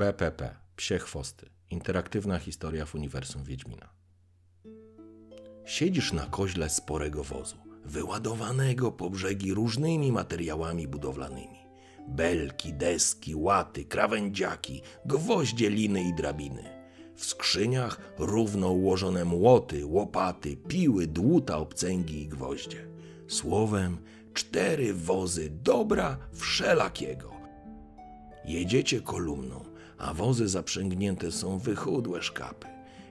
BPP Psie Chwosty. Interaktywna historia w uniwersum Wiedźmina. Siedzisz na koźle sporego wozu, wyładowanego po brzegi różnymi materiałami budowlanymi. Belki, deski, łaty, krawędziaki, gwoździe, liny i drabiny. W skrzyniach równo ułożone młoty, łopaty, piły, dłuta, obcęgi i gwoździe. Słowem, cztery wozy dobra wszelakiego. Jedziecie kolumną, a wozy zaprzęgnięte są wychudłe szkapy.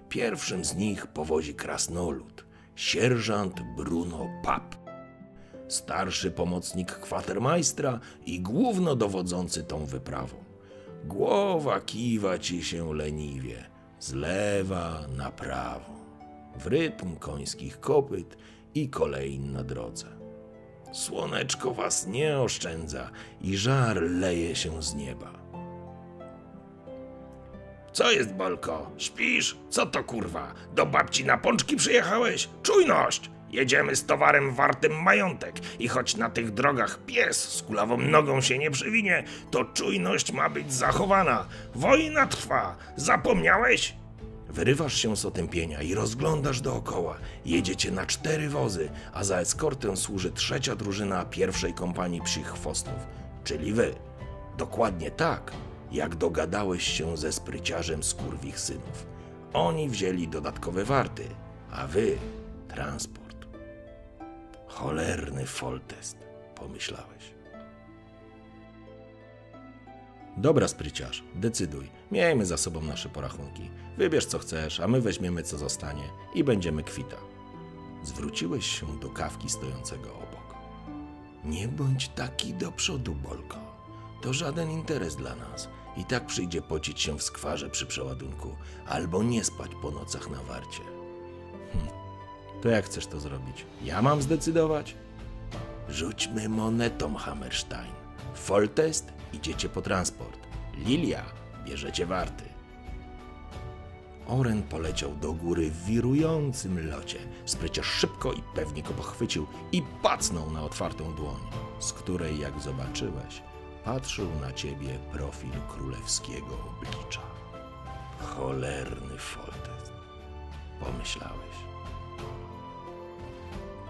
Pierwszym z nich powozi krasnolud, sierżant Bruno Pap. Starszy pomocnik kwatermajstra i głównodowodzący tą wyprawą. Głowa kiwa ci się leniwie, z lewa na prawo, w rytm końskich kopyt i kolejn na drodze. Słoneczko was nie oszczędza i żar leje się z nieba. Co jest, Bolko? Śpisz? Co to kurwa? Do babci na pączki przyjechałeś? Czujność! Jedziemy z towarem wartym majątek i choć na tych drogach pies z kulawą nogą się nie przywinie, to czujność ma być zachowana. Wojna trwa. Zapomniałeś? Wyrywasz się z otępienia i rozglądasz dookoła. Jedziecie na cztery wozy, a za eskortę służy trzecia drużyna pierwszej kompanii psich chwostów, czyli wy. Dokładnie tak, jak dogadałeś się ze spryciarzem skurwich synów. Oni wzięli dodatkowe warty, a wy transport. Cholerny foltest, pomyślałeś. Dobra, spryciarz, decyduj. Miejmy za sobą nasze porachunki. Wybierz co chcesz, a my weźmiemy co zostanie i będziemy kwita. Zwróciłeś się do kawki stojącego obok. Nie bądź taki do przodu, Bolko. To żaden interes dla nas. I tak przyjdzie pocić się w skwarze przy przeładunku, albo nie spać po nocach na warcie. Hm. To jak chcesz to zrobić? Ja mam zdecydować? Rzućmy monetą, Hammerstein. Foltest idziecie po transport. Lilia bierzecie warty. Oren poleciał do góry w wirującym locie. Spryciarz szybko i pewnie go pochwycił i pacnął na otwartą dłoń, z której, jak zobaczyłeś, patrzył na ciebie profil królewskiego oblicza. Cholerny foltest, pomyślałeś.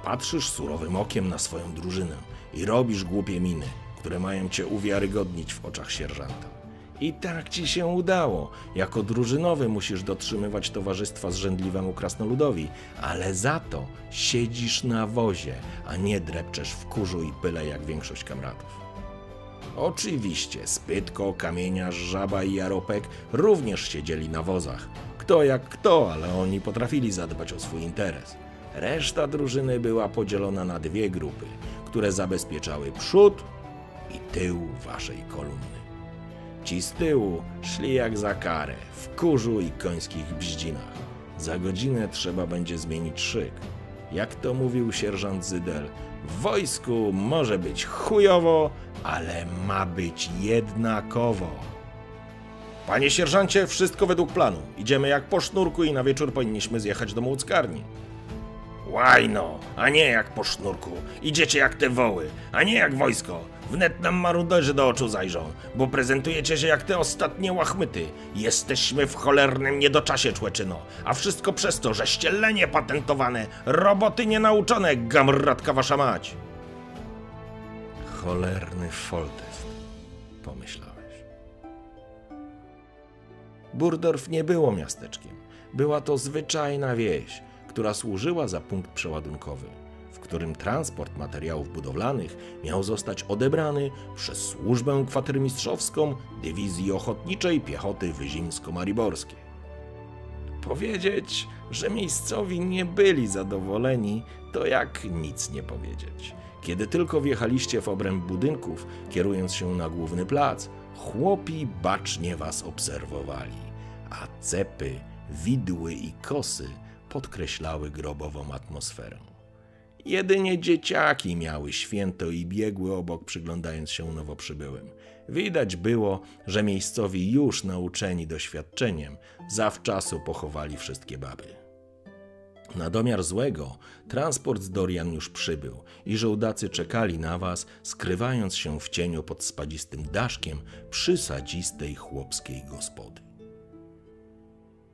Patrzysz surowym okiem na swoją drużynę i robisz głupie miny, które mają cię uwiarygodnić w oczach sierżanta. I tak ci się udało. Jako drużynowy musisz dotrzymywać towarzystwa zrzędliwemu krasnoludowi, ale za to siedzisz na wozie, a nie drepczesz w kurzu i pyle jak większość kamratów. Oczywiście Spytko, Kamieniarz, Żaba i Jaropek również siedzieli na wozach. Kto jak kto, ale oni potrafili zadbać o swój interes. Reszta drużyny była podzielona na dwie grupy, które zabezpieczały przód i tył waszej kolumny. Ci z tyłu szli jak za karę, w kurzu i końskich bździnach. Za godzinę trzeba będzie zmienić szyk. Jak to mówił sierżant Zydel, w wojsku może być chujowo, ale ma być jednakowo. Panie sierżancie, wszystko według planu. Idziemy jak po sznurku i na wieczór powinniśmy zjechać do młockarni. Łajno, a nie jak po sznurku. Idziecie jak te woły, a nie jak wojsko. Wnet nam maruderzy do oczu zajrzą, bo prezentujecie się jak te ostatnie łachmyty. Jesteśmy w cholernym niedoczasie, człeczyno. A wszystko przez to, że ścielenie patentowane, roboty nienauczone, gamratka wasza mać. Cholerny foltest, pomyślałeś. Burdorf nie było miasteczkiem. Była to zwyczajna wieś, która służyła za punkt przeładunkowy, w którym transport materiałów budowlanych miał zostać odebrany przez służbę kwatermistrzowską Dywizji Ochotniczej Piechoty Wyzimsko-Mariborskie. Powiedzieć, że miejscowi nie byli zadowoleni, to jak nic nie powiedzieć. Kiedy tylko wjechaliście w obręb budynków, kierując się na główny plac, chłopi bacznie was obserwowali, a cepy, widły i kosy podkreślały grobową atmosferę. Jedynie dzieciaki miały święto i biegły obok, przyglądając się nowo przybyłym. Widać było, że miejscowi już nauczeni doświadczeniem zawczasu pochowali wszystkie baby. Na domiar złego, transport z Dorian już przybył i żołdacy czekali na was, skrywając się w cieniu pod spadzistym daszkiem przysadzistej chłopskiej gospody.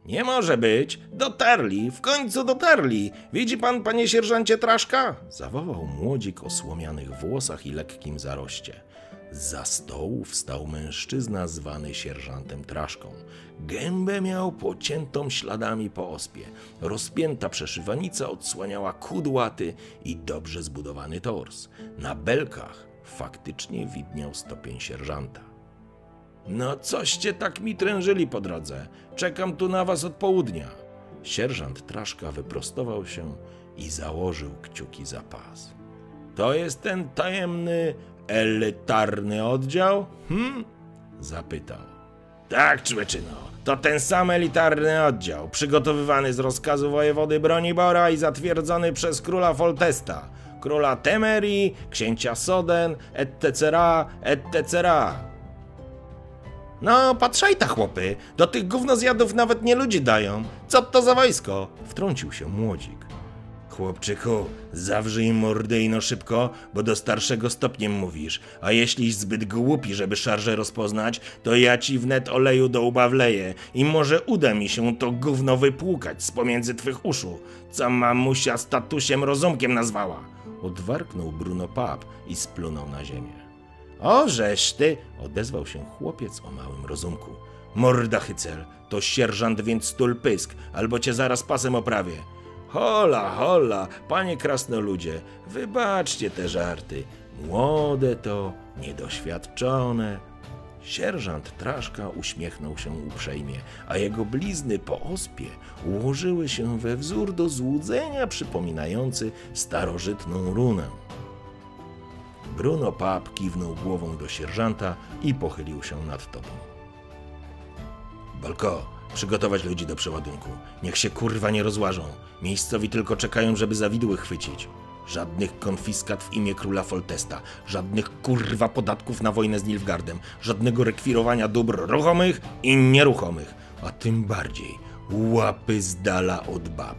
Nie może być! Dotarli! W końcu dotarli! Widzi pan, panie sierżancie Traszka? Zawołał młodzik o słomianych włosach i lekkim zaroście. Za stołu wstał mężczyzna zwany sierżantem Traszką. Gębę miał pociętą śladami po ospie. Rozpięta przeszywanica odsłaniała kudłaty i dobrze zbudowany tors. Na belkach faktycznie widniał stopień sierżanta. No coście tak mi trężyli po drodze. Czekam tu na was od południa. Sierżant Traszka wyprostował się i założył kciuki za pas. To jest ten tajemny, elitarny oddział? Hm? Zapytał. Tak, człeczyno, to ten sam elitarny oddział, przygotowywany z rozkazu wojewody Bronibora i zatwierdzony przez króla Foltesta, króla Temerii, księcia Soden, etc., etc. No, patrzaj ta chłopy, do tych gównozjadów nawet nie ludzi dają. Co to za wojsko? Wtrącił się młodzik. Chłopczyku, zawrzyj mordę i no szybko, bo do starszego stopniem mówisz, a jeśliś zbyt głupi, żeby szarże rozpoznać, to ja ci wnet oleju do łba wleję i może uda mi się to gówno wypłukać z pomiędzy twych uszu, co mamusia statusiem rozumkiem nazwała. Odwarknął Bruno Pap i splunął na ziemię. O, żeś ty, odezwał się chłopiec o małym rozumku. Morda hycel, to sierżant więc stul pysk, albo cię zaraz pasem oprawię. Hola, hola, panie krasnoludzie, wybaczcie te żarty. Młode to, niedoświadczone. Sierżant Traszka uśmiechnął się uprzejmie, a jego blizny po ospie ułożyły się we wzór do złudzenia przypominający starożytną runę. Bruno Pap kiwnął głową do sierżanta i pochylił się nad tobą. Balko, przygotować ludzi do przeładunku. Niech się kurwa nie rozłażą. Miejscowi tylko czekają, żeby zawidły chwycić. Żadnych konfiskat w imię króla Foltesta, żadnych kurwa podatków na wojnę z Nilfgardem, żadnego rekwirowania dóbr ruchomych i nieruchomych, a tym bardziej łapy z dala od bab.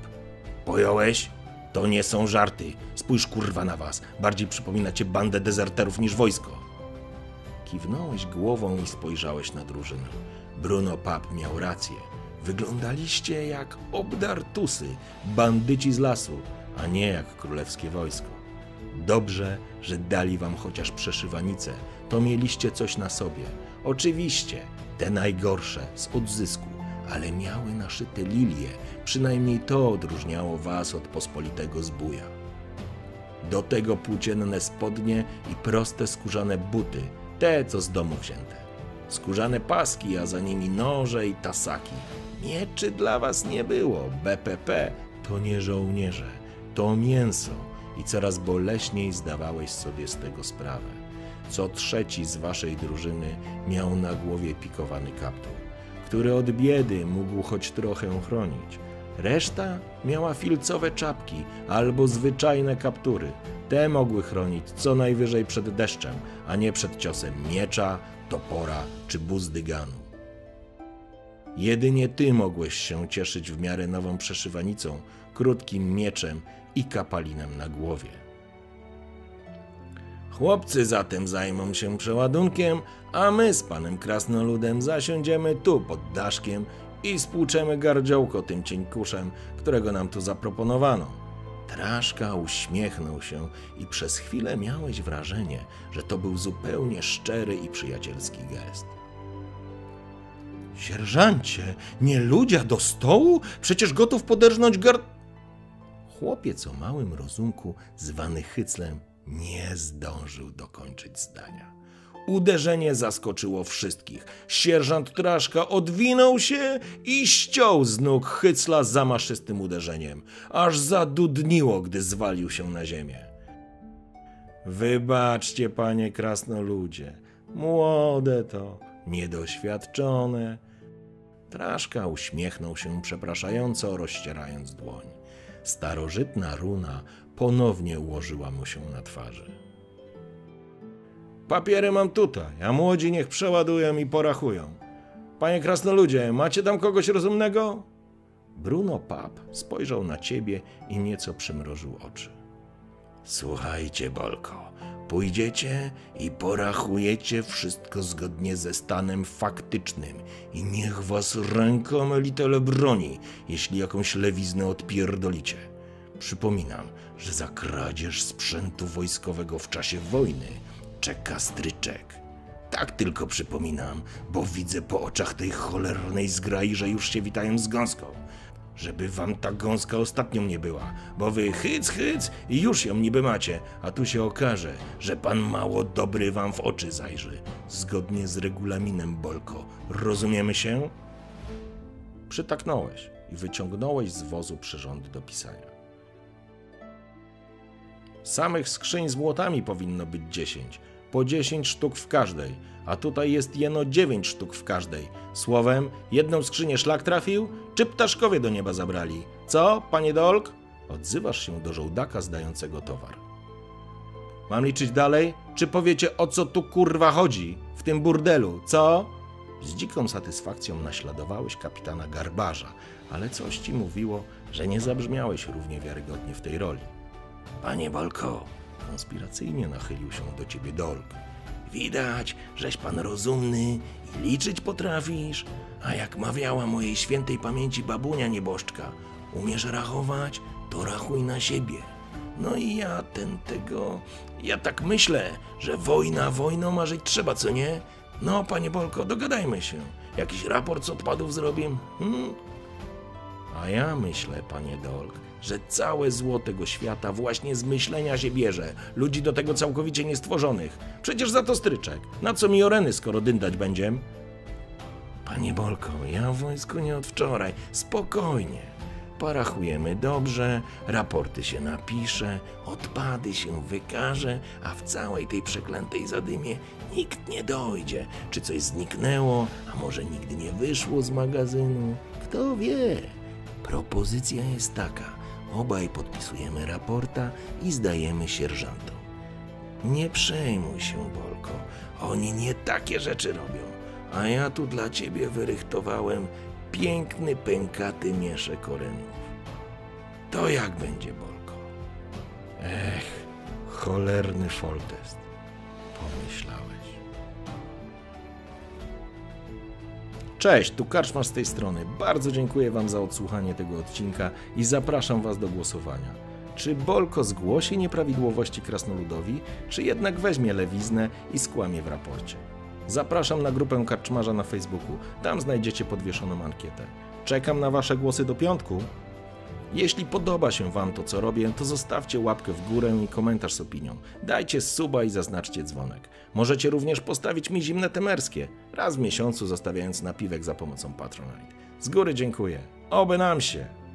Pojąłeś? To nie są żarty. Spójrz kurwa na was. Bardziej przypominacie bandę dezerterów niż wojsko. Kiwnąłeś głową i spojrzałeś na drużynę. Bruno Pap miał rację. Wyglądaliście jak obdartusy, bandyci z lasu, a nie jak królewskie wojsko. Dobrze, że dali wam chociaż przeszywanicę, to mieliście coś na sobie. Oczywiście, te najgorsze, z odzysku, ale miały naszyte lilie, przynajmniej to odróżniało was od pospolitego zbója. Do tego płócienne spodnie i proste skórzane buty, te co z domu wzięte. Skórzane paski, a za nimi noże i tasaki. Mieczy dla was nie było. BPP to nie żołnierze, to mięso i coraz boleśniej zdawałeś sobie z tego sprawę. Co trzeci z waszej drużyny miał na głowie pikowany kaptur, który od biedy mógł choć trochę chronić. Reszta miała filcowe czapki albo zwyczajne kaptury. Te mogły chronić co najwyżej przed deszczem, a nie przed ciosem miecza, topora czy buzdyganu. Jedynie ty mogłeś się cieszyć w miarę nową przeszywanicą, krótkim mieczem i kapalinem na głowie. Chłopcy zatem zajmą się przeładunkiem, a my z panem Krasnoludem zasiądziemy tu pod daszkiem i spłuczemy gardziołko tym cieńkuszem, którego nam tu zaproponowano. Traszka uśmiechnął się i przez chwilę miałeś wrażenie, że to był zupełnie szczery i przyjacielski gest. Sierżancie, nie ludzia do stołu? Przecież gotów poderżnąć gard... Chłopiec o małym rozumku, zwany Hyclem, nie zdążył dokończyć zdania. Uderzenie zaskoczyło wszystkich. Sierżant Traszka odwinął się i ściął z nóg hycla zamaszystym uderzeniem. Aż zadudniło, gdy zwalił się na ziemię. Wybaczcie, panie krasnoludzie. Młode to, niedoświadczone. Traszka uśmiechnął się przepraszająco, rozcierając dłoń. Starożytna runa ponownie ułożyła mu się na twarzy. Papiery mam tutaj, a młodzi niech przeładują i porachują. Panie krasnoludzie, macie tam kogoś rozumnego? Bruno Pap spojrzał na ciebie i nieco przymrożył oczy. Słuchajcie, Bolko, pójdziecie i porachujecie wszystko zgodnie ze stanem faktycznym i niech was ręką elitele broni, jeśli jakąś lewiznę odpierdolicie. Przypominam, że za kradzież sprzętu wojskowego w czasie wojny czeka stryczek. Tak tylko przypominam, bo widzę po oczach tej cholernej zgrai, że już się witają z gąską. Żeby wam ta gąska ostatnią nie była, bo wy hyc, hyc i już ją niby macie, a tu się okaże, że pan mało dobry wam w oczy zajrzy. Zgodnie z regulaminem, Bolko. Rozumiemy się? Przytaknąłeś i wyciągnąłeś z wozu przyrząd do pisania. Samych skrzyń z młotami powinno być 10, po 10 sztuk w każdej, a tutaj jest jeno 9 sztuk w każdej. Słowem, jedną skrzynię szlak trafił, czy ptaszkowie do nieba zabrali? Co, panie Dolk? Odzywasz się do żołdaka zdającego towar. Mam liczyć dalej? Czy powiecie o co tu kurwa chodzi? W tym burdelu, co? Z dziką satysfakcją naśladowałeś kapitana Garbarza, ale coś ci mówiło, że nie zabrzmiałeś równie wiarygodnie w tej roli. Panie Bolko, konspiracyjnie nachylił się do ciebie Dolk. Widać, żeś pan rozumny i liczyć potrafisz, a jak mawiała mojej świętej pamięci babunia nieboszczka, umiesz rachować, to rachuj na siebie. No i ja ten tego. Ja tak myślę, że wojna wojną, a żyć trzeba, co nie? No, panie Bolko, dogadajmy się. Jakiś raport z odpadów zrobimy? Hmm? A ja myślę, panie Dolk, że całe zło tego świata właśnie z myślenia się bierze. Ludzi do tego całkowicie niestworzonych. Przecież za to stryczek. Na co mi oreny, skoro dyndać będziem? Panie Bolko, ja w wojsku nie od wczoraj. Spokojnie. Porachujemy dobrze, raporty się napisze, odpady się wykaże, a w całej tej przeklętej zadymie nikt nie dojdzie. Czy coś zniknęło, a może nigdy nie wyszło z magazynu? Kto wie? Propozycja jest taka. Obaj podpisujemy raporta i zdajemy sierżantom. Nie przejmuj się, Bolko. Oni nie takie rzeczy robią. A ja tu dla ciebie wyrychtowałem piękny, pękaty mieszek orenów. To jak będzie, Bolko? Ech, cholerny foltest, pomyślałeś. Cześć, tu Karczma z tej strony. Bardzo dziękuję Wam za odsłuchanie tego odcinka i zapraszam Was do głosowania. Czy Bolko zgłosi nieprawidłowości krasnoludowi, czy jednak weźmie lewiznę i skłamie w raporcie? Zapraszam na grupę Karczmarza na Facebooku. Tam znajdziecie podwieszoną ankietę. Czekam na Wasze głosy do piątku. Jeśli podoba się Wam to, co robię, to zostawcie łapkę w górę i komentarz z opinią. Dajcie suba i zaznaczcie dzwonek. Możecie również postawić mi zimne temerskie, raz w miesiącu zostawiając napiwek za pomocą Patronite. Z góry dziękuję. Oby nam się!